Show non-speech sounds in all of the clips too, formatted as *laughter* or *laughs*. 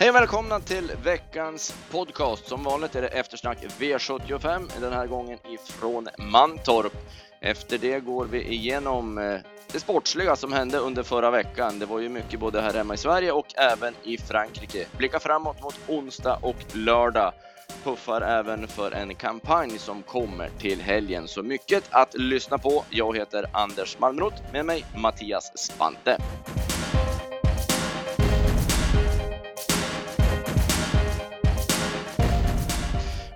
Hej och välkomna till veckans podcast. Som vanligt är det eftersnack V75, den här gången ifrån Mantorp. Efter det går vi igenom eh, det sportsliga som hände under förra veckan. Det var ju mycket både här hemma i Sverige och även i Frankrike. Blicka framåt mot onsdag och lördag. Puffar även för en kampanj som kommer till helgen. Så mycket att lyssna på. Jag heter Anders Malmroth, med mig Mattias Spante.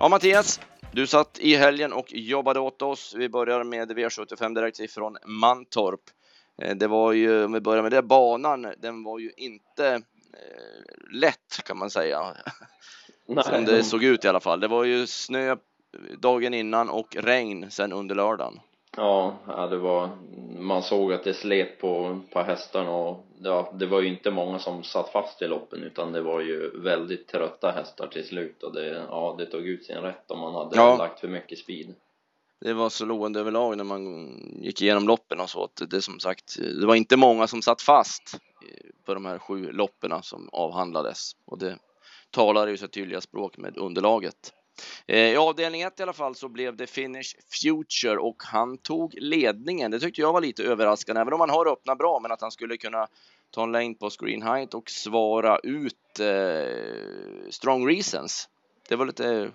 Ja, Mattias, du satt i helgen och jobbade åt oss. Vi börjar med V75 direkt ifrån Mantorp. Eh, det var ju, om vi börjar med det, banan, den var ju inte eh, lätt kan man säga. Nej. Som det såg ut i alla fall. Det var ju snö dagen innan och regn sen under lördagen. Ja, ja det var, man såg att det slet på, på hästarna och ja, det var ju inte många som satt fast i loppen utan det var ju väldigt trötta hästar till slut och det, ja, det tog ut sin rätt om man hade ja. lagt för mycket speed. Det var slående överlag när man gick igenom loppen och så att det som sagt, det var inte många som satt fast på de här sju loppen som avhandlades och det talar ju så tydliga språk med underlaget. Eh, I avdelning 1 i alla fall så blev det Finish Future och han tog ledningen. Det tyckte jag var lite överraskande, även om han har öppnat bra, men att han skulle kunna ta en längd på screen height och svara ut eh, strong reasons. Det var lite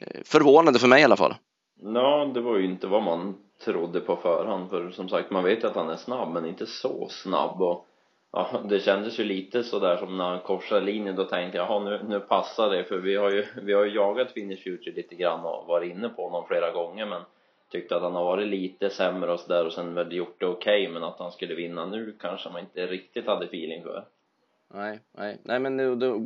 eh, förvånande för mig i alla fall. Ja, det var ju inte vad man trodde på förhand för som sagt man vet ju att han är snabb men inte så snabb och ja, det kändes ju lite sådär som när han korsade linjen då tänkte jag, jaha nu, nu passar det. För vi har ju, vi har ju jagat Finish Future lite grann och varit inne på honom flera gånger men tyckte att han har varit lite sämre och sådär och sen väl gjort det okej okay, men att han skulle vinna nu kanske man inte riktigt hade feeling för. Nej, nej, nej men det, då,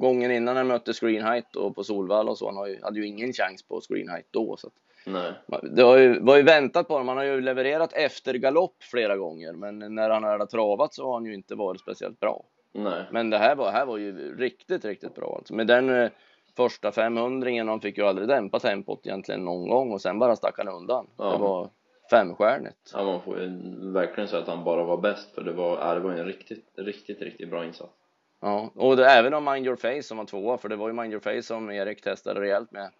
gången innan han mötte Screen Height och på Solvalla och så, han har ju, hade ju ingen chans på Screen Height då så att Nej. Det var ju, var ju väntat på honom. Han har ju levererat efter galopp flera gånger, men när han hade travat så har han ju inte varit speciellt bra. Nej. Men det här var, här var ju riktigt, riktigt bra alltså. Med den eh, första 500 han fick ju aldrig dämpa tempot egentligen någon gång och sen bara stack han undan. Ja. Det var femstjärnigt. Ja, man får ju verkligen säga att han bara var bäst för det var, ja, det var en riktigt, riktigt, riktigt bra insats. Ja, och det, även om Mind Your Face som var tvåa, för det var ju Mind Your Face som Erik testade rejält med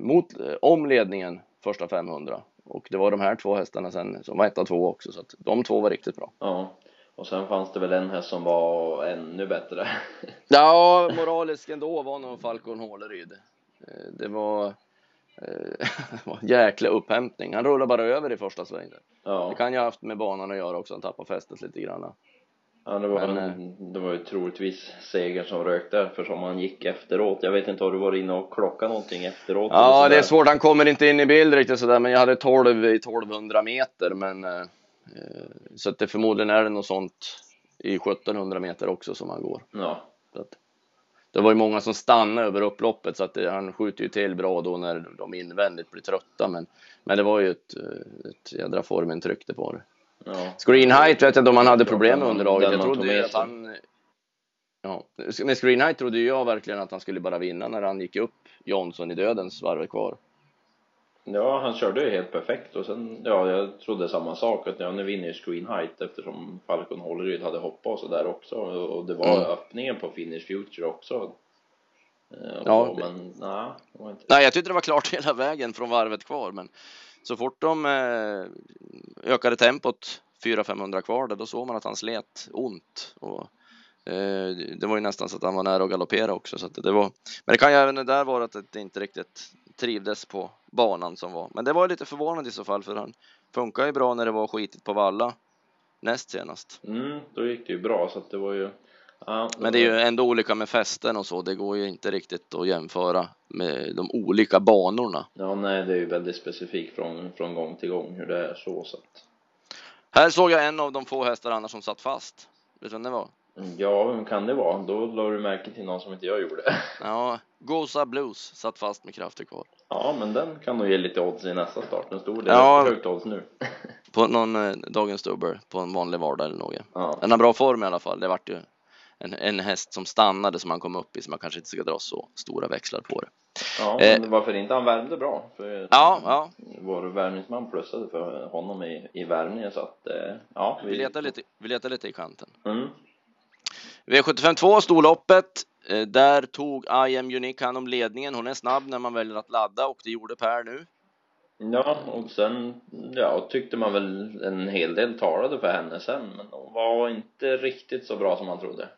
mot, eh, om ledningen första 500 och det var de här två hästarna sen som var ett av två också så att de två var riktigt bra. Ja, och sen fanns det väl en häst som var ännu bättre. *laughs* ja, moralisk ändå var nog Falcon Håleryd. Eh, det var, *laughs* det var en jäkla upphämtning. Han rullade bara över i första svängen. Ja. Det kan ju ha haft med banan att göra också, han tappade fästet lite grann. Ja, det var, Men, en, det var ju troligtvis seger som rökte eftersom han gick efteråt. Jag vet inte, har du varit inne och klockat någonting efteråt? Ja, det är svårt. Han kommer inte in i bild riktigt sådär, men jag hade 12 i 1200 meter. Men, eh, så att det förmodligen är det något sånt i 1700 meter också som han går. Ja. Så att, det var ju många som stannade över upploppet så att det, han skjuter ju till bra då när de invändigt blir trötta. Men, men det var ju ett, ett jädra formintryck det var det. Ja. Screen height vet jag inte om han hade problem med underlaget. Jag trodde ju att han... Ja, med screen height trodde jag verkligen att han skulle bara vinna när han gick upp Johnson i dödens varv kvar. Ja, han körde ju helt perfekt och sen, ja, jag trodde samma sak att ja, nu vinner ju screen height eftersom Falcon Hålleryd hade hoppat och sådär också och det var mm. öppningen på Finish Future också. Eh, ja, men nej, inte... nej, jag tyckte det var klart hela vägen från varvet kvar, men så fort de eh, ökade tempot 400-500 kvar där, då såg man att han slet ont. Och, eh, det var ju nästan så att han var nära att galoppera också. Så det var, men det kan ju även det där vara att det inte riktigt trivdes på banan som var. Men det var lite förvånande i så fall för han funkar ju bra när det var skitigt på valla näst senast. Mm, då gick det ju bra så att det var ju Ja, men det är ju ändå olika med fästen och så. Det går ju inte riktigt att jämföra med de olika banorna. Ja, nej, det är ju väldigt specifikt från, från gång till gång hur det är så. så att... Här såg jag en av de få hästar annars som satt fast. Vet du vem det var? Ja, vem kan det vara? Då la du märke till någon som inte jag gjorde. *laughs* Ja, Gosa Blues satt fast med krafter kvar. Ja, men den kan nog ge lite odds i nästa start. Den stod det ja, högt odds nu. *laughs* på någon eh, dagens dubber på en vanlig vardag eller något. Ja. Den har bra form i alla fall. Det vart ju en, en häst som stannade som han kom upp i så man kanske inte ska dra så stora växlar på det. Ja, eh, varför inte? Han värmde bra. För ja, ja. Vår värmningsman plussade för honom i, i värmningen så att, eh, ja. Vi, vi letar lite, vi letar lite i kanten. Mm. V75 2, storloppet. Eh, där tog I am Unique hand om ledningen. Hon är snabb när man väljer att ladda och det gjorde Per nu. Ja, och sen, ja, tyckte man väl en hel del talade för henne sen, men hon var inte riktigt så bra som man trodde.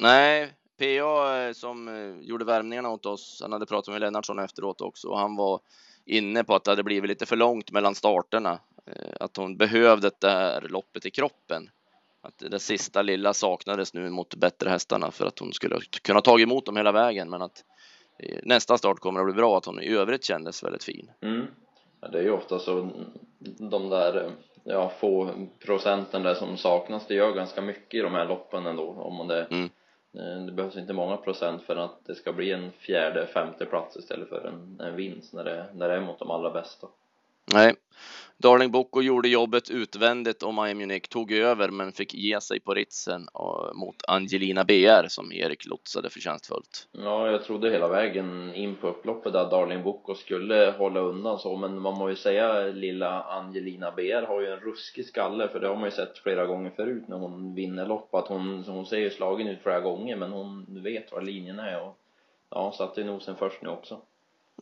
Nej, PA eh, som eh, gjorde värmningarna åt oss, han hade pratat med Lennartsson efteråt också och han var inne på att det hade blivit lite för långt mellan starterna. Att hon behövde det här loppet i kroppen. Att det sista lilla saknades nu mot bättre hästarna för att hon skulle kunna ta emot dem hela vägen. Men att nästa start kommer att bli bra, att hon i övrigt kändes väldigt fin. Mm. Ja, det är ju ofta så de där ja, få procenten där som saknas, det gör ganska mycket i de här loppen ändå. Om det, mm. Eh, det behövs inte många procent för att det ska bli en fjärde, femte plats istället för en, en vinst när det, när det är mot de allra bästa. Nej, Darling Bocco gjorde jobbet utvändigt och Miami Munich tog över men fick ge sig på ritsen eh, mot Angelina BR som Erik lotsade förtjänstfullt. Ja, jag trodde hela vägen in på upploppet att Darling Boko skulle hålla undan så men man må ju säga lilla Angelina BR har ju en ruskig skalle för det har man ju sett flera gånger förut när hon vinner lopp att hon, hon ser ju slagen ut flera gånger men hon vet var linjen är och ja, satte nosen först nu också.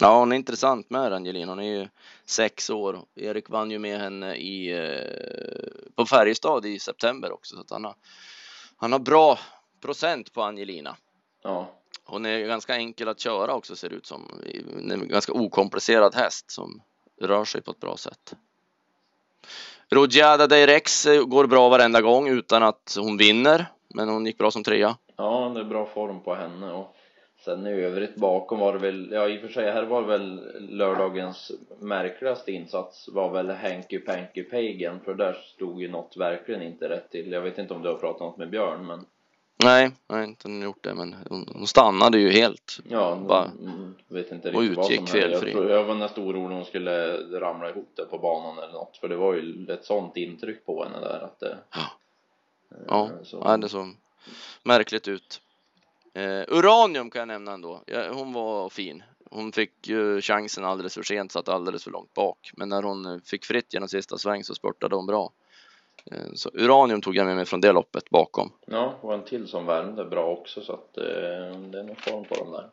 Ja, hon är intressant med Angelina. Hon är ju sex år. Erik vann ju med henne i, eh, på Färjestad i september också, så att han har, han har bra procent på Angelina. Ja. Hon är ganska enkel att köra också ser det ut som. En ganska okomplicerad häst som rör sig på ett bra sätt. Roggiada Direx går bra varenda gång utan att hon vinner, men hon gick bra som trea. Ja, det är bra form på henne och Sen i övrigt bakom var det väl, ja i och för sig här var väl lördagens märkligaste insats var väl Hanky Panky Pagan för där stod ju något verkligen inte rätt till. Jag vet inte om du har pratat något med Björn men Nej, jag har inte gjort det men hon stannade ju helt. Ja, Bara, vet inte vad som felfri. Jag, jag var nästan orolig hon skulle ramla ihop där på banan eller något för det var ju ett sånt intryck på henne där att det Ja, ja, så. ja det såg märkligt ut. Eh, Uranium kan jag nämna ändå. Ja, hon var fin. Hon fick ju chansen alldeles för sent, satt alldeles för långt bak. Men när hon fick fritt genom sista sväng så spurtade hon bra. Eh, så Uranium tog jag med mig från det loppet bakom. Ja, och en till som värmde bra också så att eh, det är nog form på dem där.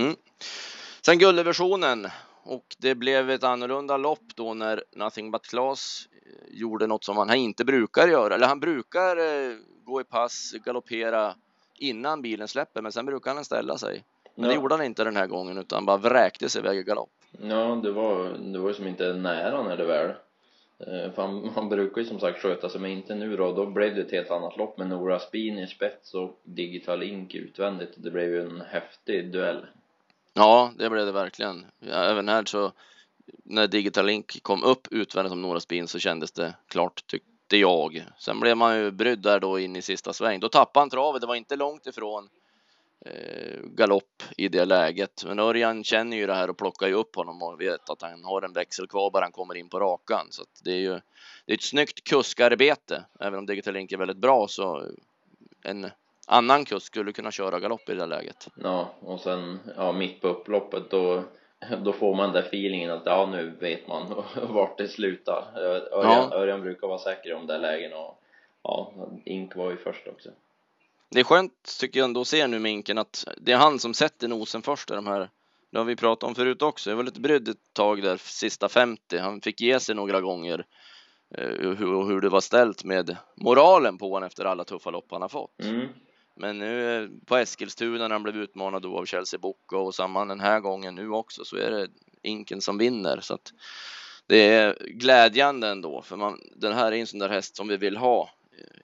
Mm. Sen guldversionen och det blev ett annorlunda lopp då när Nothing But Class eh, gjorde något som han inte brukar göra. Eller han brukar eh, gå i pass, galoppera innan bilen släpper, men sen brukar han ställa sig. Men ja. det gjorde han inte den här gången utan bara vräkte sig iväg i galopp. Ja, det var, det var ju som inte nära när det väl. Eh, för han, han brukar ju som sagt sköta sig, men inte nu då. Då blev det ett helt annat lopp med Nora Spin i spets och Digital Ink utvändigt. Det blev ju en häftig duell. Ja, det blev det verkligen. Även här så när Digital Link kom upp utvändigt som Nora Spin så kändes det klart, tyck, tyckte jag. Sen blev man ju brydd där då in i sista sväng. Då tappade han travet. Det var inte långt ifrån eh, galopp i det läget. Men Örjan känner ju det här och plockar ju upp honom och vet att han har en växel kvar bara han kommer in på rakan. Så det är ju det är ett snyggt kuskarbete. Även om Digital Link är väldigt bra så en annan kusk skulle kunna köra galopp i det läget. Ja, och sen ja, mitt på upploppet då *laughs* då får man den feelingen att ja nu vet man *laughs* vart det slutar Örjan, ja. Örjan brukar vara säker om det lägen och ja, Ink var ju först också det är skönt tycker jag ändå att se nu med Inken att det är han som sätter nosen först i de här det har vi pratat om förut också. Jag var lite brydd ett tag där sista 50. Han fick ge sig några gånger eh, hur, hur det var ställt med moralen på honom efter alla tuffa lopp han har fått. Mm. Men nu eh, på Eskilstuna när han blev utmanad då av Chelsea Bocca och samma den här gången nu också så är det Inken som vinner så att det är glädjande ändå för man, den här är en sån där häst som vi vill ha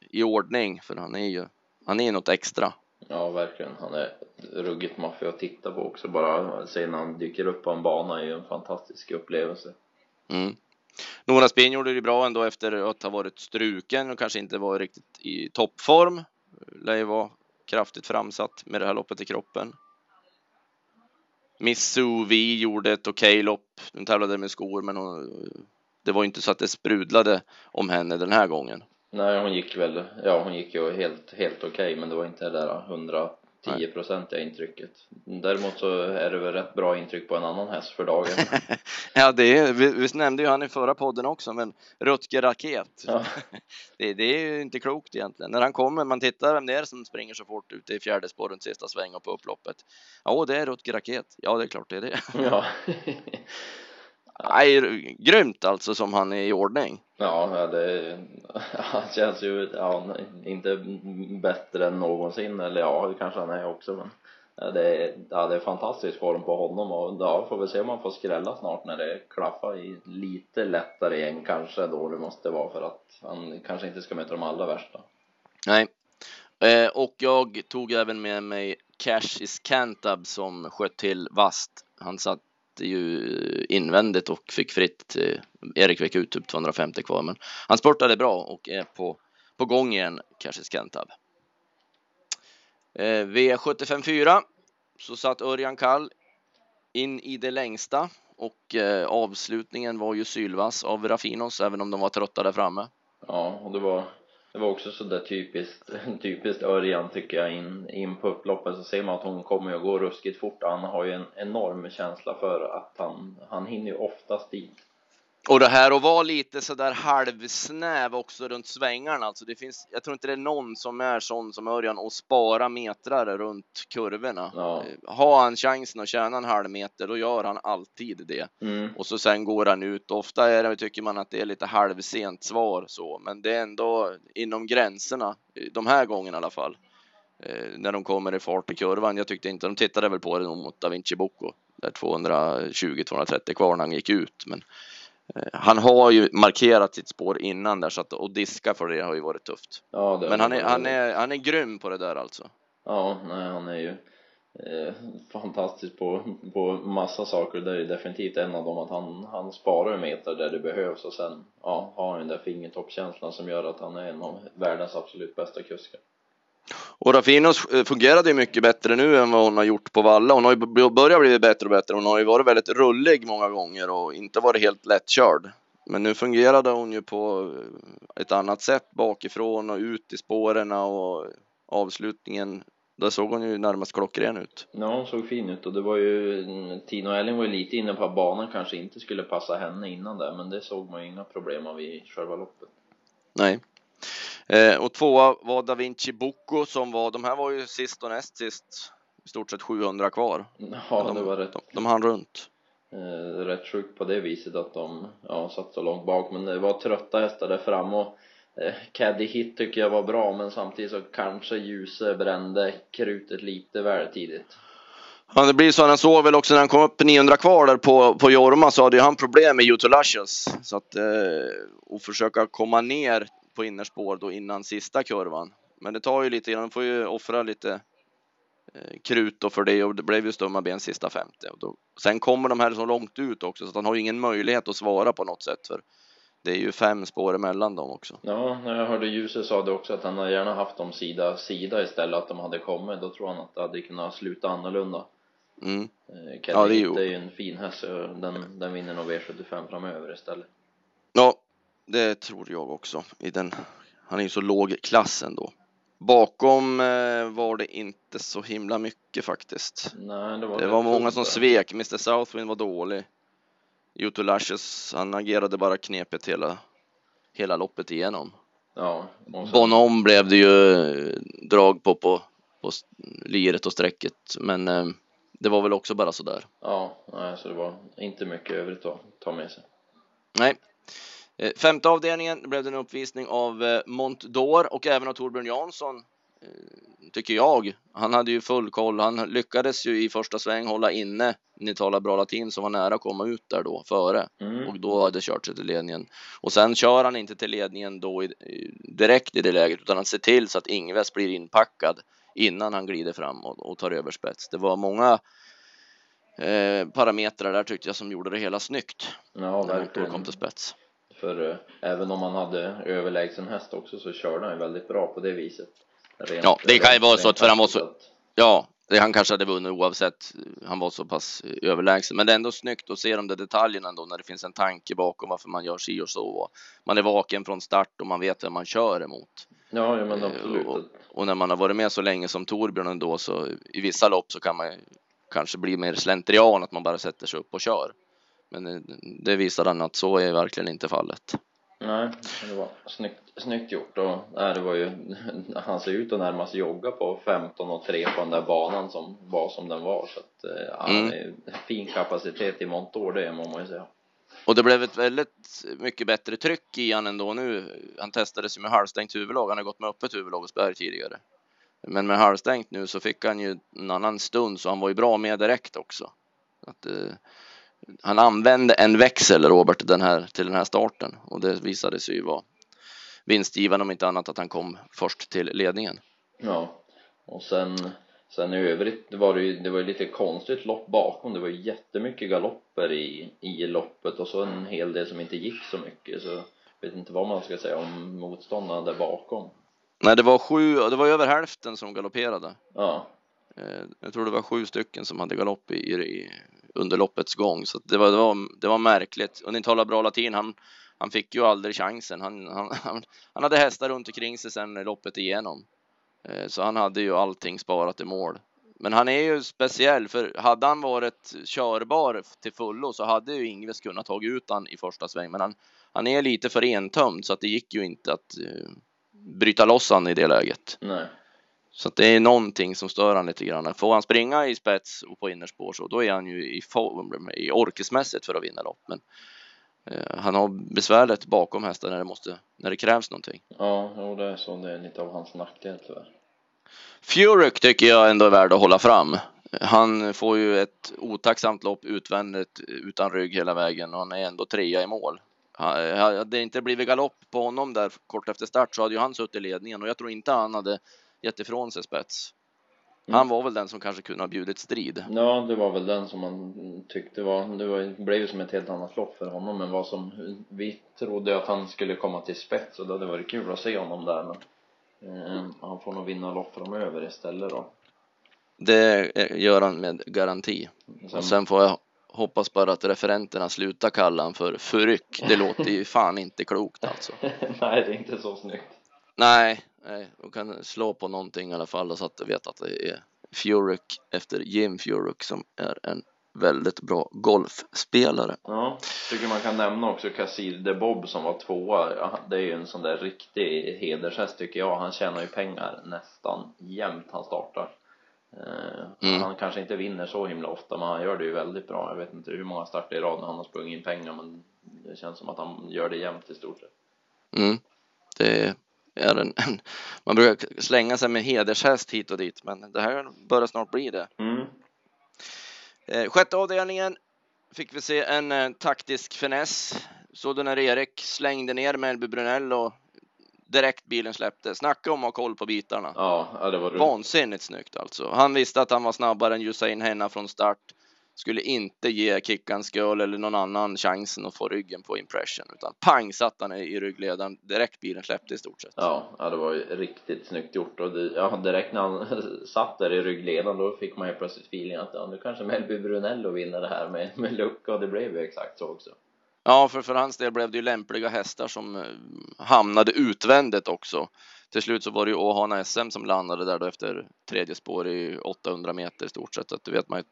i ordning för han är ju han är något extra. Ja, verkligen. Han är ruggigt maffig att titta på också. Bara se när han dyker upp på en bana är ju en fantastisk upplevelse. Mm. Nora Spin gjorde det bra ändå efter att ha varit struken och kanske inte var riktigt i toppform. Lär ju vara kraftigt framsatt med det här loppet i kroppen. Miss Suvi gjorde ett okej okay lopp. Hon tävlade med skor, men hon, det var inte så att det sprudlade om henne den här gången. Nej, hon gick väl, ja hon gick ju helt, helt okej, okay, men det var inte det där 110 10-procentiga intrycket. Däremot så är det väl rätt bra intryck på en annan häst för dagen. *laughs* ja, det är, vi, vi nämnde ju han i förra podden också, men Rutger Raket. Ja. *laughs* Det, det är ju inte klokt egentligen. När han kommer, man tittar vem det är som springer så fort ute i fjärde spåret sista sväng och på upploppet. Ja, det är Rutger Raket. Ja, det är klart det är det. ja. *laughs* Nej, grymt alltså som han är i ordning. Ja, det, *laughs* han känns ju ja, inte bättre än någonsin, eller ja, det kanske han är också, men det är, ja, det är fantastisk form på honom och ja, får vi se om han får skrälla snart när det klaffar i lite lättare igen kanske då det måste vara för att han kanske inte ska möta de allra värsta. Nej, eh, och jag tog även med mig Cash is Cantab som sköt till vast. Han satt ju invändigt och fick fritt. Erik fick ut typ 250 kvar, men han spurtade bra och är på, på gång igen, kanske Kentab. Eh, V754 så satt Örjan Kall in i det längsta och eh, avslutningen var ju sylvass av Raffinos, även om de var trötta där framme. Ja, och det var det var också sådär typiskt, *laughs* typiskt Örjan tycker jag in, in på upploppet så ser man att hon kommer att gå ruskigt fort. Han har ju en enorm känsla för att han, han hinner ju oftast dit och det här att vara lite sådär halvsnäv också runt svängarna, alltså det finns, jag tror inte det är någon som är sån som Örjan och spara metrar runt kurvorna. ja. Har han chansen att tjäna en halv meter, då gör han alltid det. mm. Och så sen går han ut. Ofta är det, tycker man att det är lite halvsent svar så, men det är ändå inom gränserna, de här gångerna i alla fall. Eh, när de kommer i fart i kurvan. Jag tyckte inte, de tittade väl på det mot Da Vinci Bocco, där 220-230 kvar när han gick ut, men Eh, han har ju markerat sitt spår innan där så att och diska för det har ju varit tufft. Ja, Men han är, han är, han är grym på det där alltså. Ja, nej han är ju eh, fantastisk på, på massa saker. Det är definitivt en av dem att han, han sparar meter där det behövs och sen ja, har han den där fingertoppkänslan som gör att han är en av världens absolut bästa kuskar. Och Raffinos eh, fungerade ju mycket bättre nu än vad hon har gjort på Valla. Hon har ju börjat bli bättre och bättre. Hon har ju varit väldigt rullig många gånger och inte varit helt lättkörd. Men nu fungerade hon ju på eh, ett annat sätt bakifrån och ut i spåren och avslutningen. Där såg hon ju närmast klockren ut. Ja, hon såg fin ut och det var ju Tino Elling var ju lite inne på att banan kanske inte skulle passa henne innan där men det såg man ju inga problem av i själva loppet. Nej. Eh, och tvåa var Da Vinci Bocco som var, de här var ju sist och näst sist, i stort sett 700 kvar. Ja, de, det var rätt. De, de hann runt. Eh, rätt sjukt på det viset att de ja, satt så långt bak men det var trötta hästar där fram och eh, Caddy Hit tycker jag var bra men samtidigt så kanske Ljuse brände krutet lite väl tidigt. Ja, det blir så. Han såg väl också när han kom upp 900 kvar där på, på Jorma så hade ju han problem med Utolicious. Så att, eh, och försöka komma ner på innerspår då innan sista kurvan. Men det tar ju lite grann, får ju offra lite eh, krut då för det och det blev ju stumma ben sista 50. Och då, sen kommer de här så långt ut också så att han har ju ingen möjlighet att svara på något sätt för det är ju fem spår emellan dem också. Ja, jag hörde Ljuse sa det också att han hade gärna haft dem sida sida istället att de hade kommit. Då tror han att det hade kunnat sluta annorlunda. Mm. Eh, ja, det är, ju... är en fin häst den, den vinner nog V75 framöver istället. Ja, det tror jag också. I den, han är ju så låg klass ändå. Bakom eh, var det inte så himla mycket faktiskt. Nej, det var, det var många som svek. Mr Southwind var dålig. Yoto Lashes, han agerade bara knepet hela, hela loppet igenom. Ja, Bonom blev det ju eh, drag på, på, på liret och strecket, men eh, det var väl också bara sådär. Ja, nej, så det var inte mycket övrigt att ta med sig. Nej, femte avdelningen blev det en uppvisning av eh, Montdor och även av Torbjörn Jansson, eh, tycker jag. Han hade ju full koll. Han lyckades ju i första sväng hålla inne ni talar bra latin som var nära att komma ut där då före mm. och då hade kört sig till ledningen. Och sen kör han inte till ledningen då i, direkt i det läget utan han ser till så att Ingves blir inpackad innan han glider fram och, och tar över spets. Det var många eh, parametrar där tyckte jag som gjorde det hela snyggt. Ja, verkligen. När kom till spets. För eh, även om han hade överlägsen häst också så körde han ju väldigt bra på det viset. Rent, ja, det kan ju vara så att för han var så, ja, det han kanske hade vunnit oavsett. Han var så pass överlägsen, men det är ändå snyggt att se de där detaljerna ändå när det finns en tanke bakom varför man gör si och så. Man är vaken från start och man vet vem man kör emot. Ja, ja men Eh, absolut. Och, och när man har varit med så länge som Torbjörn ändå så i vissa lopp så kan man kanske bli mer slentrian att man bara sätter sig upp och kör. Men det visar han att så är verkligen inte fallet. Nej, det var snyggt, snyggt gjort och nej, det var ju *laughs* han ser ut att närmast jogga på 15 och 3 på den där banan som var som den var så att eh, ja, Mm. fin kapacitet i montår det må man ju säga. Och det blev ett väldigt mycket bättre tryck i han ändå nu. Han testades ju med halvstängt huvudlag. Han har gått med öppet huvudlag hos Berg tidigare. Men med halvstängt nu så fick han ju en annan stund så han var ju bra med direkt också. Att, eh, han använde en växel, Robert, den här, till den här starten och det visade sig ju vara vinstgivande om inte annat att han kom först till ledningen. Ja, och sen sen i övrigt det var det ju det var lite konstigt lopp bakom det var ju jättemycket galopper i, i loppet och så en hel del som inte gick så mycket så jag vet inte vad man ska säga om motståndarna där bakom. Nej, det var sju, det var över hälften som galopperade. Ja, Eh, Jag tror det var sju stycken som hade galopp i, i, under loppets gång, så det, var, det, var, det var märkligt. Och ni talar bra latin, han, han fick ju aldrig chansen. Han, han, han, han hade hästar runt omkring sig sen loppet igenom, eh, så han hade ju allting sparat i mål. Men han är ju speciell, för hade han varit körbar till fullo så hade ju Ingves kunnat ta ut han i första sväng, men han, han är lite för entömd så att det gick ju inte att uh, bryta loss han i det läget. nej. Så det är någonting som stör han lite grann. Får han springa i spets och på innerspår så då är han ju i, form, i orkesmässigt för att vinna lopp. Men eh, han har besvärligt bakom hästar när det, måste, när det krävs någonting. Ja, jo, det är så det är lite av hans nackdel tyvärr. Furyk tycker jag ändå är värd att hålla fram. Han får ju ett otacksamt lopp utvändigt utan rygg hela vägen och han är ändå trea i mål. Ha- Hade det inte blivit galopp på honom där kort efter start så hade ju han suttit i ledningen och jag tror inte han hade gett ifrån sig spets. Han var väl den som kanske kunde ha bjudit strid. Ja, det var väl den som man tyckte var, det var, blev ju som ett helt annat lopp för honom men vad som, vi trodde att han skulle komma till spets och det hade varit kul att se honom där men eh, han får nog vinna lopp framöver istället då. Det gör han med garanti. Sen, Och sen får jag hoppas bara att referenterna slutar kalla han för förryck. Det låter ju *laughs* fan inte klokt alltså. nej, det är inte så snyggt. Nej, nej, de kan slå på någonting i alla fall så att jag vet att det är Furyk efter Jim Furyk som är en väldigt bra golfspelare. Ja, tycker man kan nämna också Kassir de Bob som var tvåa. Det är ju en sån där riktig hedershäst tycker jag. Han tjänar ju pengar nästan jämt han startar. Eh, Mm. Han kanske inte vinner så himla ofta men han gör det ju väldigt bra. Jag vet inte hur många starter i rad han har sprungit in pengar men det känns som att han gör det jämt i stort sett. Mm. Det är en, *laughs* man brukar slänga sig med hedershäst hit och dit, men det här börjar snart bli det. Mm. Eh, sjätte avdelningen fick vi se en eh, taktisk finess. Såg du när Erik slängde ner Melby Brunell och direkt bilen släppte. Snacka om att ha koll på bitarna. Ja, ja, det var roligt. Vansinnigt snyggt alltså. Han visste att han var snabbare än Usain Henna från start. Skulle inte ge Kickan Skull eller någon annan chansen att få ryggen på impression utan pang satt han i i ryggledaren direkt bilen släppte i stort sett. Ja, ja, det var ju riktigt snyggt gjort och det, ja, direkt när han *laughs* satt där i ryggledaren då fick man ju plötsligt feeling att ja, nu kanske Melby Brunello vinner det här med, med lucka och det blev ju exakt så också. Ja, för, för hans del blev det ju lämpliga hästar som eh, hamnade utvändigt också. Till slut så var det ju Ohana SM som landade där då efter tredje spår i 800 meter i stort sett. Att det vet man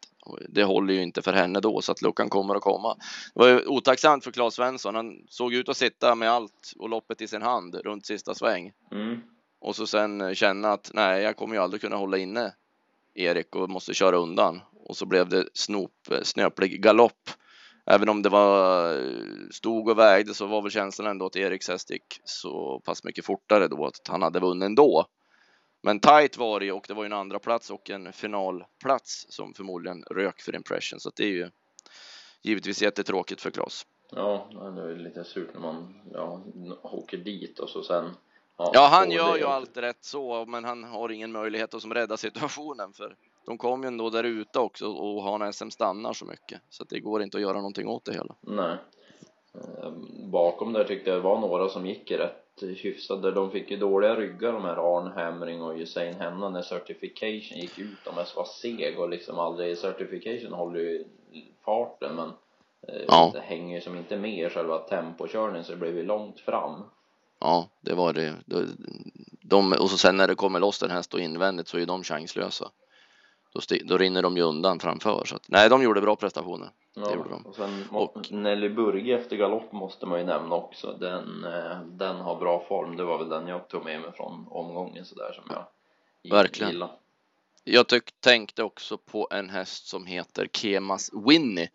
det håller ju inte för henne då så att luckan kommer att komma. Det var ju otacksamt för Claes Svensson. Han såg ut att sitta med allt och loppet i sin hand runt sista sväng Mm. och så sen känna att nej, jag kommer ju aldrig kunna hålla inne Erik och måste köra undan. Och så blev det snop, snöplig galopp. Även om det var stod och vägde så var väl känslan ändå att Eriks häst gick så pass mycket fortare då att han hade vunnit ändå. Men tight var det ju och det var ju en andra plats och en finalplats som förmodligen rök för impression så det är ju givetvis jättetråkigt för Claes. Ja, ja, det är lite surt när man ja, åker dit och så sen Ja, han får gör det. ju allt rätt så, men han har ingen möjlighet att som rädda situationen för de kom ju ändå där ute också och han SM stannar så mycket så att det går inte att göra någonting åt det hela. Nej. Eh, Bakom där tyckte jag det var några som gick rätt hyfsade. De fick ju dåliga ryggar de här Arn Hamring och Usain Henna när certification gick ut. De var seg och liksom aldrig, certification håller ju farten men eh, Ja. det hänger ju som inte med i själva tempokörningen så det blev ju långt fram. Ja, det var det. De, och så sen när det kommer loss en häst och invändigt så är de chanslösa. Då, då rinner de ju undan framför. Så att, nej, de gjorde bra prestationer. Ja, gjorde de. och sen Och- Nelly Burge efter galopp måste man ju nämna också. Den, eh, den har bra form. Det var väl den jag tog med mig från omgången sådär som jag Verkligen. gillade. Jag tyck, tänkte också på en häst som heter Kemas Winnie.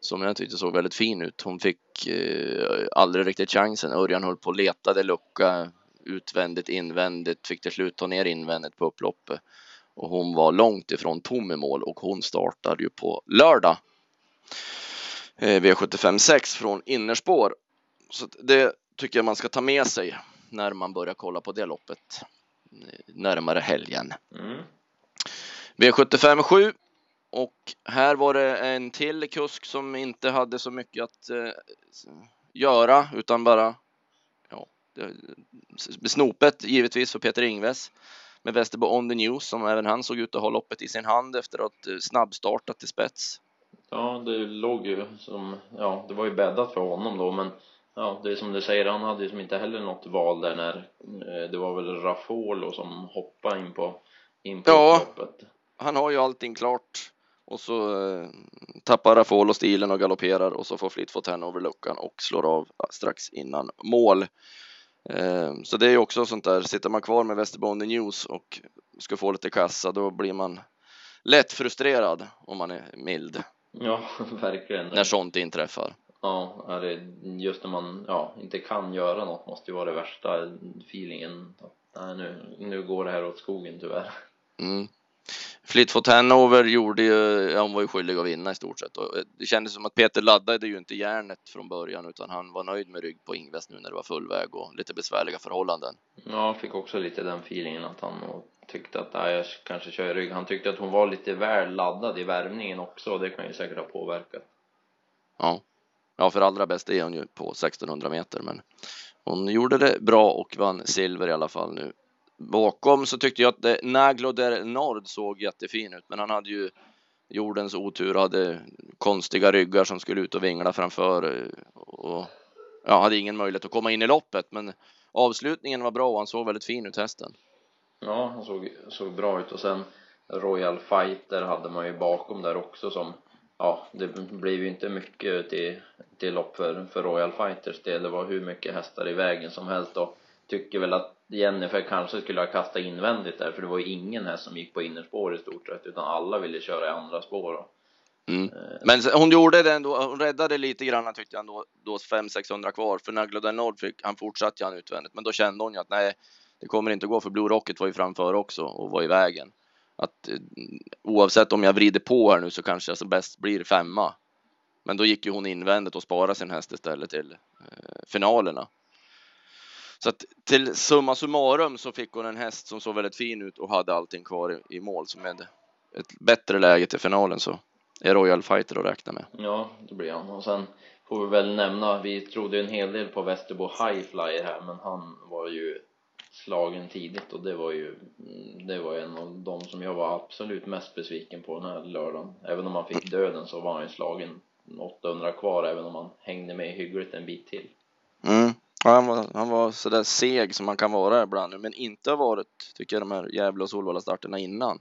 Som jag tyckte såg väldigt fin ut. Hon fick eh, aldrig riktigt chansen. Örjan höll på och letade lucka utvändigt, invändigt. Fick till slut ta ner invändigt på upploppet. Och hon var långt ifrån tom i mål och hon startade ju på lördag. Eh, V75 6 från innerspår. Så det tycker jag man ska ta med sig när man börjar kolla på det loppet eh, närmare helgen. Mm. V75 7 och här var det en till kusk som inte hade så mycket att eh, göra utan bara ja, snopet givetvis för Peter Ingves med Västerbo on the news som även han såg ut att ha loppet i sin hand efter att eh, snabbstartat till spets. Ja, det låg ju som, ja, det var ju bäddat för honom då, men ja, det är som du säger, han hade ju som inte heller något val där när eh, det var väl Rafolo som hoppade in på, in på Ja. upploppet. Han har ju allting klart och så eh, tappar Rafolo stilen och galopperar och så får Fleetfoot över luckan och slår av strax innan mål. Eh, så det är ju också sånt där, sitter man kvar med Västerbonde News och ska få lite kassa då blir man lätt frustrerad om man är mild Ja, *laughs* verkligen. när sånt inträffar. Ja, är det just när man ja, inte kan göra något måste ju vara det värsta feelingen. Nej, nu, nu går det här åt skogen tyvärr. Mm. Fleetfoot Hanover gjorde ju, ja, hon var ju skyldig att vinna i stort sett och eh, det kändes som att Peter laddade ju inte järnet från början utan han var nöjd med rygg på Ingves nu när det var full väg och lite besvärliga förhållanden. Ja, jag fick också lite den feelingen att han tyckte att nej, jag kanske kör i rygg. Han tyckte att hon var lite väl laddad i värmningen också och det kan ju säkert ha påverkat. Ja, ja för allra bäst är hon ju på 1600 meter men hon gjorde det bra och vann silver i alla fall nu. Bakom så tyckte jag att Nagloder Naglo der Nord såg jättefin ut men han hade ju jordens otur och hade konstiga ryggar som skulle ut och vingla framför eh, och ja, hade ingen möjlighet att komma in i loppet men avslutningen var bra och han såg väldigt fin ut hästen. Ja, han såg, såg bra ut och sen Royal Fighter hade man ju bakom där också som ja, det blev ju inte mycket till, till lopp för, för Royal Fighters del. Det var hur mycket hästar i vägen som helst och tycker väl att Jennifer kanske skulle ha kastat invändigt där för det var ju ingen häst som gick på innerspår i stort sett utan alla ville köra i andra spår Mm. eh, Men hon gjorde det ändå, hon räddade lite grann tyckte jag ändå, då 500-600 kvar för Naglo del Nord fick, han fortsatte han utvändigt men då kände hon ju att nej det kommer inte gå för Blue Rocket var ju framför också och var i vägen. Att eh, oavsett om jag vrider på här nu så kanske jag så bäst blir femma. Men då gick ju hon invändigt och sparade sin häst istället till eh, finalerna. Så att till summa summarum så fick hon en häst som såg väldigt fin ut och hade allting kvar i, i mål. Så med ett bättre läge till finalen så är Royal Fighter att räkna med. ja det blir han och sen får vi väl nämna vi trodde en hel del på Västerbo High Flyer här men han var ju slagen tidigt och det var ju det var en av de som jag var absolut mest besviken på den här lördagen även om han fick döden så var han ju slagen 800 kvar även om han hängde med hyggligt en bit till Mm. Ja, han, var, han var sådär seg som man kan vara ibland nu, men inte har varit, tycker jag, de här Gävle och Solvalla starterna innan.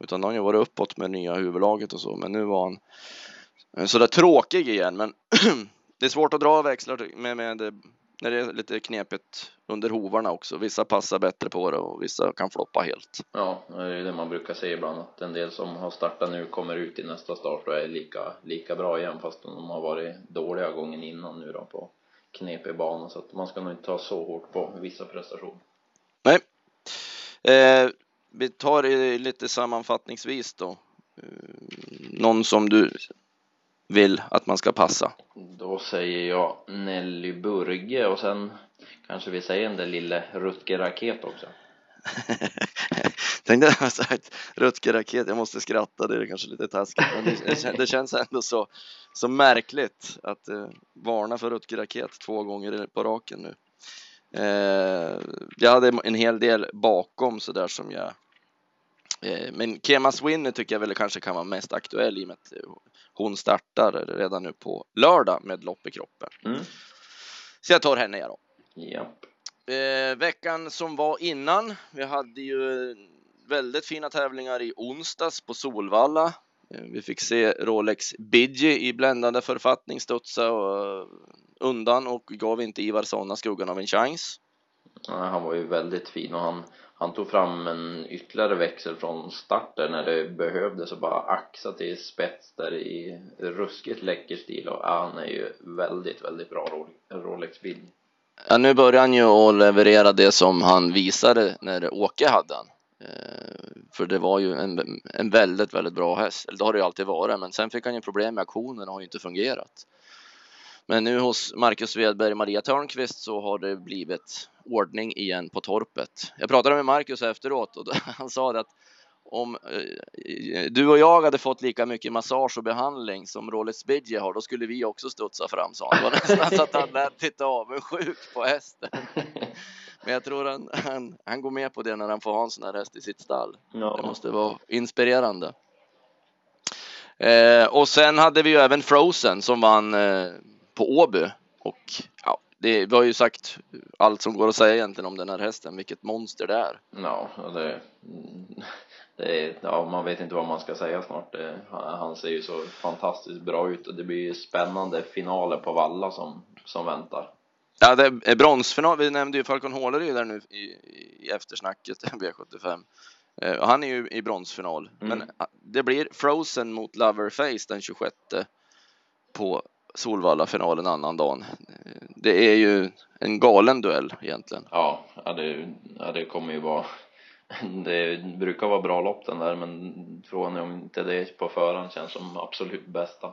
Utan de har ju varit uppåt med nya huvudlaget och så, men nu var han sådär tråkig igen. Men *clears throat* det är svårt att dra växlar med, med det, när det är lite knepigt under hovarna också. Vissa passar bättre på det och vissa kan floppa helt. ja det är ju det man brukar säga ibland att en del som har startat nu kommer ut i nästa start och är lika, lika bra igen fast de har varit dåliga gången innan nu då på knepig bana så att man ska nog inte ta så hårt på vissa prestationer Nej. Eh, vi tar det lite sammanfattningsvis då. Eh, någon som du vill att man ska passa. Då säger jag Nelly Burge och sen kanske vi säger den där lille Rutger Raket också. *laughs* Tänkte jag ha sagt Rutger Raket, jag måste skratta, det är kanske lite taskigt men det, det, kän- det känns ändå så, så märkligt att eh, varna för Rutger Raket två gånger på raken nu. Eh, jag hade en hel del bakom så där som jag eh, men Kemas Winner tycker jag väl kanske kan vara mest aktuell i och med att hon startar redan nu på lördag med lopp i kroppen. Mm. Så jag tar henne jag då. Japp. Eh, veckan som var innan, vi hade ju väldigt fina tävlingar i onsdags på Solvalla. Eh, vi fick se Rolex Bidji i bländande författning studsa och, undan och gav inte Ivar Sonna skuggan av en chans. Ja, han var ju väldigt fin och han, han tog fram en ytterligare växel från starten när det behövdes och bara axa till spets där i ruskigt läcker stil och ja, han är ju väldigt, väldigt bra Rolex Bidji. Ja, nu börjar han ju att leverera det som han visade när Åke hade han. Eh, för det var ju en, en väldigt, väldigt bra häst. Eller det har det ju alltid varit, men sen fick han ju problem med aktionen och har ju inte fungerat. Men nu hos Marcus Svedberg och Maria Törnqvist så har det blivit ordning igen på torpet. Jag pratade med Marcus efteråt och *laughs* han sa att om eh, du och jag hade fått lika mycket massage och behandling som Rolex Bidje har, då skulle vi också studsa fram, sa han. Det var nästan så att han lät lite avundsjuk på hästen. Men jag tror han, han, han går med på det när han får ha en sån här häst i sitt stall. Ja. Det måste vara inspirerande. Eh, och sen hade vi ju även Frozen som vann eh, på Åby och ja, det, vi har ju sagt allt som går att säga egentligen om den här hästen, vilket monster det är. Ja, det, det är, ja, man vet inte vad man ska säga snart. Det, han ser ju så fantastiskt bra ut och det blir ju spännande finaler på Valla som, som väntar. Ja, det är bronsfinal. Vi nämnde ju Falcon Håleryd där nu i, i eftersnacket, *laughs* V75. Uh, han är ju i bronsfinal, mm. men det blir Frozen mot Loverface den 26 på Solvalla final en annan dag. Det är ju en galen duell egentligen. Ja, ja, det, ja, det kommer ju vara *laughs* det brukar vara bra lopp den där men frågan är om inte det på förhand känns som absolut bästa.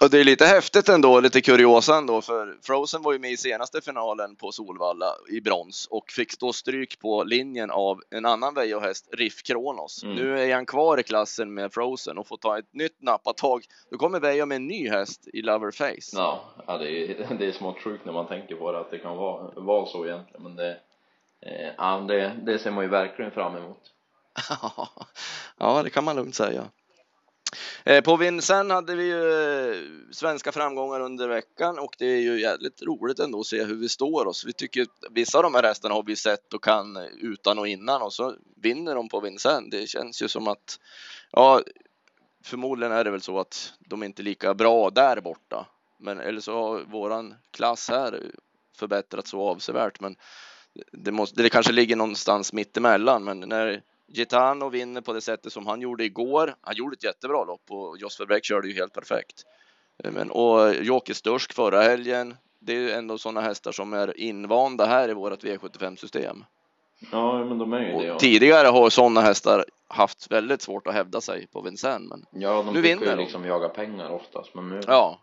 Och det är lite häftigt ändå, lite kuriosa ändå, för Frozen var ju med i senaste finalen på Solvalla i brons och fick stå stryk på linjen av en annan Veijo-häst, Riff Kronos. Mm. Nu är han kvar i klassen med Frozen och får ta ett nytt nappatag. Då kommer Veijo med en ny häst i Loverface. Ja, ja det, är, *laughs* det är smått sjukt när man tänker på det, att det kan vara, vara så egentligen, men det, Eh, ja, det, det ser man ju verkligen fram emot. *laughs* ja, det kan man lugnt säga. Eh, på Vincennes hade vi ju eh, svenska framgångar under veckan och det är ju jävligt roligt ändå att se hur vi står oss. Vi tycker vissa av de här resterna har vi sett och kan utan och innan och så vinner de på Vincennes. Det känns ju som att, ja, förmodligen är det väl så att de inte är lika bra där borta. Men eller så har våran klass här förbättrats så avsevärt. Men det, måste, det kanske ligger någonstans mittemellan. Men när Gitano vinner på det sättet som han gjorde igår. Han gjorde ett jättebra lopp och Jos Verbeck körde ju helt perfekt. Eh, men, och Joker Stursk förra helgen. Det är ju ändå sådana hästar som är invanda här i vårt V75-system. Ja, men de är ju det. Ja. Tidigare har sådana hästar haft väldigt svårt att hävda sig på Vincennes. Men ja, de nu vinner ju liksom jaga pengar oftast. Men nu... Ja.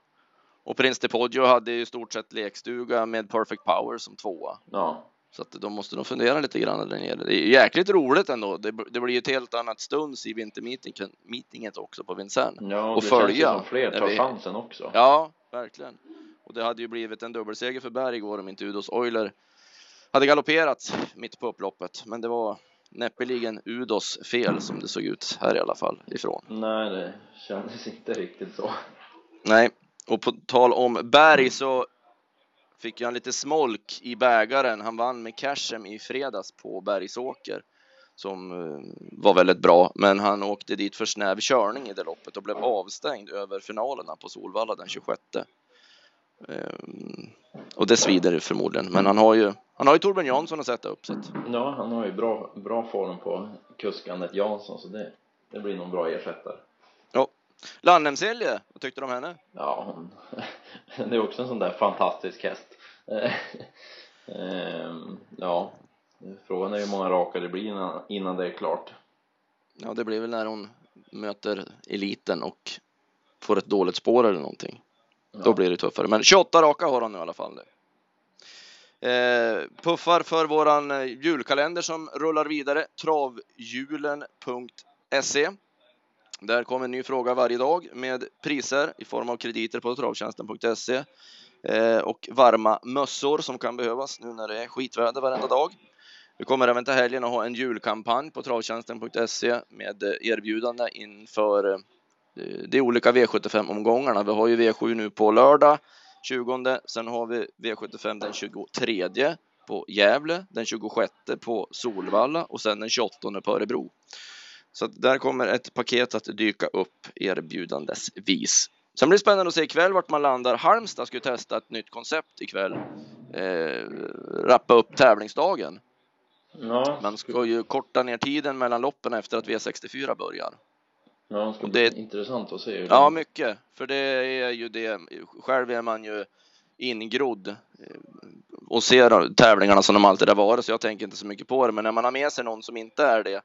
Och Prince de Poggio hade ju i stort sett lekstuga med Perfect Power som tvåa. Ja. Så att de måste nog fundera lite grann där nere. Det är jäkligt roligt ändå. Det, det blir ett helt annat stunds i vintermeetinget också på Vincennes. Ja, och det följa. känns som fler tar vi... chansen också. Ja, verkligen. Och det hade ju blivit en dubbelseger för Berg igår om inte Udos Euler hade galopperat mitt på upploppet. Men det var näppeligen Udos fel som det såg ut här i alla fall ifrån. Nej, det kändes inte riktigt så. Nej, och på tal om Berg så fick ju han lite smolk i bägaren. Han vann med Cashem i fredags på Bergsåker som eh, var väldigt bra, men han åkte dit för snäv körning i det loppet och blev avstängd över finalerna på Solvalla den 26. Ehm, och det svider förmodligen, men han har ju han har ju Torbjörn Jansson att sätta upp. Så att... Ja, han har ju bra, bra form på kuskandet Jansson, så det, det blir nog bra ersättare. Ja. Lannemselje, vad tyckte du om henne? Ja, hon, *laughs* *laughs* det är också en sån där fantastisk häst. *laughs* Ehm, ja, frågan är hur många raka det blir innan, innan det är klart. Ja, det blir väl när hon möter eliten och får ett dåligt spår eller någonting. Ja. Då blir det tuffare. Men 28 raka har hon nu i alla fall. Eh, puffar för våran eh, julkalender som rullar vidare. Travhjulen.se. Där kommer en ny fråga varje dag med priser i form av krediter på travtjänsten.se. Eh, och varma mössor som kan behövas nu när det är skitväder varenda dag. Vi kommer även till helgen att ha en julkampanj på travtjänsten.se med erbjudande inför eh, de olika V75-omgångarna. Vi har ju V7 nu på lördag 20, sen har vi V75 den 23 på Gävle, den 26 på Solvalla och sen den 28 på Örebro. Så där kommer ett paket att dyka upp erbjudandesvis. Sen blir det spännande att se ikväll vart man landar. Halmstad ska ju testa ett nytt koncept ikväll. Eh, rappa upp tävlingsdagen. Ja. Man ska ju korta ner tiden mellan loppen efter att V64 börjar. Ja, det ska bli det, intressant att se. Ja, mycket. För det är ju det. Själv är man ju ingrodd eh, och ser tävlingarna som de alltid har varit, så jag tänker inte så mycket på det. Men när man har med sig någon som inte är det,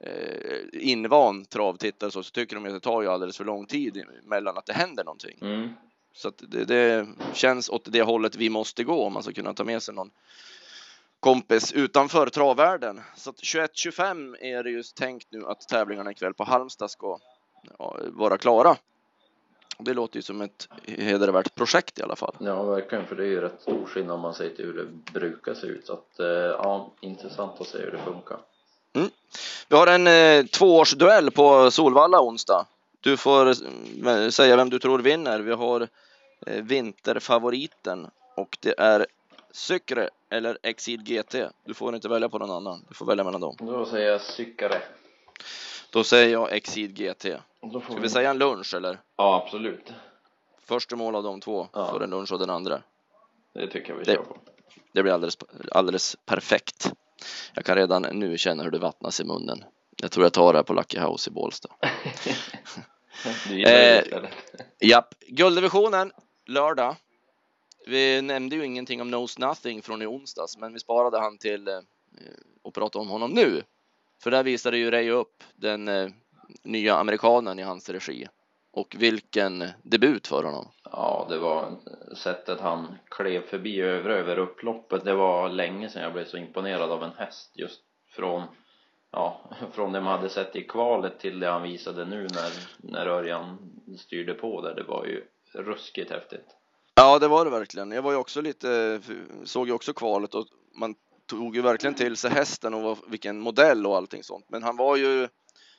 eh, invan travtittare så, så tycker de att det tar ju alldeles för lång tid mellan att det händer någonting. Mm. Så att det, det, känns åt det hållet vi måste gå om man ska kunna ta med sig någon kompis utanför travvärlden. Så att 21.25 är det just tänkt nu att tävlingarna ikväll på Halmstad ska ja, vara klara. Det låter ju som ett hedervärt projekt i alla fall. Ja, verkligen, för det är ju rätt stor skillnad om man ser till hur det brukar se ut. Så att, eh, ja, intressant att se hur det funkar. Vi har en eh, tvåårsduell på Solvalla onsdag. Du får eh, säga vem du tror vinner. Vi har eh, vinterfavoriten och det är Sykre eller Exid GT. Du får inte välja på någon annan. Du får välja mellan dem. Då säger jag Sykre. Då säger jag Exid GT. Ska vi... vi säga en lunch eller? Ja, absolut. Första mål av de två ja. får en lunch av den andra. Det tycker jag vi kör på. Det blir alldeles, alldeles perfekt. Jag kan redan nu känna hur det vattnas i munnen. Jag tror jag tar det här på Lucky House i Bålsta. *laughs* eh, Japp. Gulddivisionen lördag. Vi nämnde ju ingenting om Knows Nothing från i onsdags, men vi sparade han till eh, att prata om honom nu. För där visade ju Ray upp den eh, nya amerikanen i hans regi. Och vilken debut för honom. Ja, det var sättet han klev förbi över över upploppet. Det var länge sedan jag blev så imponerad av en häst just från ja, *laughs* från det man hade sett i kvalet till det han visade nu när, när Örjan styrde på där. Det var ju ruskigt häftigt. Ja, det var det verkligen. Jag var ju också lite, såg ju också kvalet och man tog ju verkligen till sig hästen och vilken modell och allting sånt. Men han var ju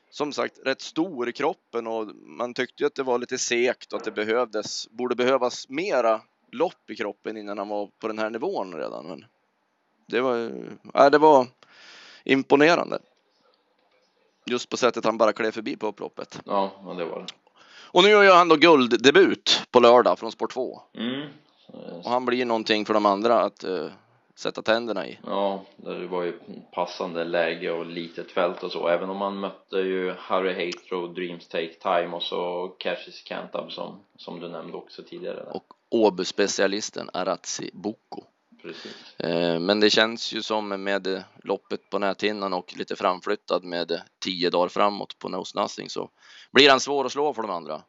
som sagt rätt stor i kroppen och man tyckte ju att det var lite sekt och att det behövdes, borde behövas mera lopp i kroppen innan han var på den här nivån redan. Men det var, ja, det var imponerande. Just på sättet han bara klev förbi på upploppet. Ja, det var det. Och nu gör han då gulddebut på lördag från Sport 2. Mm. Och han blir någonting för de andra att uh, sätta tänderna i. Ja, det var ju passande läge och litet fält och så. Även om man mötte ju Harry Hatro, Dreams Take Time och så Cashis Cantab som, som du nämnde också tidigare. Där. Och Åby-specialisten Arazzi Boko. Precis. Eh, men det känns ju som med loppet på näthinnan och lite framflyttad med tio dagar framåt på Nose Nothing så blir han svår att slå för de andra.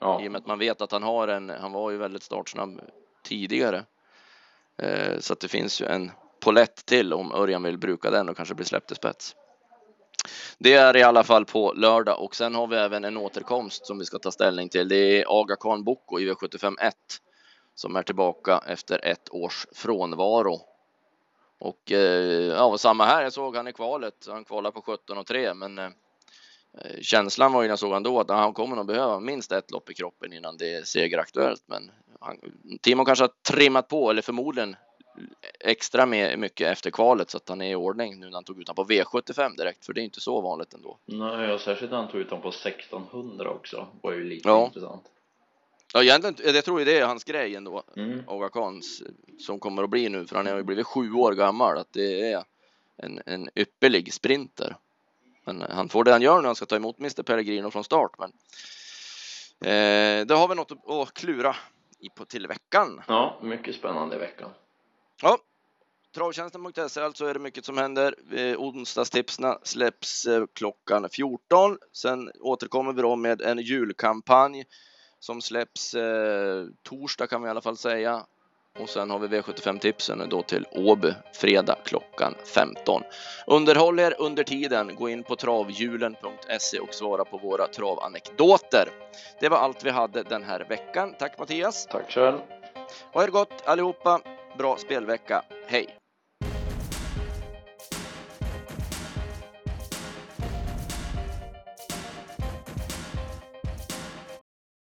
Ja. I och med att man vet att han har en, han var ju väldigt startsnabb tidigare. Eh, så att det finns ju en polett till om Örjan vill bruka den och kanske bli släppt i spets. Det är i alla fall på lördag och sen har vi även en återkomst som vi ska ta ställning till. Det är Aga Khan Boko i V75 1 som är tillbaka efter ett års frånvaro. Och eh, ja, samma här. Jag såg han i kvalet. Han kvalar på 17 och 3, men eh, känslan var ju när jag såg han då att han kommer nog behöva minst ett lopp i kroppen innan det är segeraktuellt. Men han, Timo kanske har trimmat på, eller förmodligen extra med mycket efter kvalet så att han är i ordning nu när han tog ut honom på V75 direkt, för det är inte så vanligt ändå. Nej, och särskilt när han tog ut honom på 1600 också var ju lite ja. intressant. Ja, egentligen, jag tror ju det är hans grej ändå, mm. Aga Khans, som kommer att bli nu, för han har ju blivit sju år gammal, att det är en, en ypperlig sprinter. Men han får det han gör nu, han ska ta emot Mr Pellegrino från start, men eh, då har vi något att, att klura i på till veckan. Ja, mycket spännande vecka. Ja, Travtjänsten.se alltså är det mycket som händer. Eh, onsdagstipsna släpps eh, klockan 14. Sen återkommer vi då med en julkampanj som släpps eh, torsdag kan vi i alla fall säga. Och sen har vi V75-tipsen då till Åby fredag klockan 15. Underhåll er under tiden. Gå in på travhjulen.se och svara på våra travanekdoter. Det var allt vi hade den här veckan. Tack Mattias! Tack själv! Ha det gott allihopa. Bra spelvecka. Hej!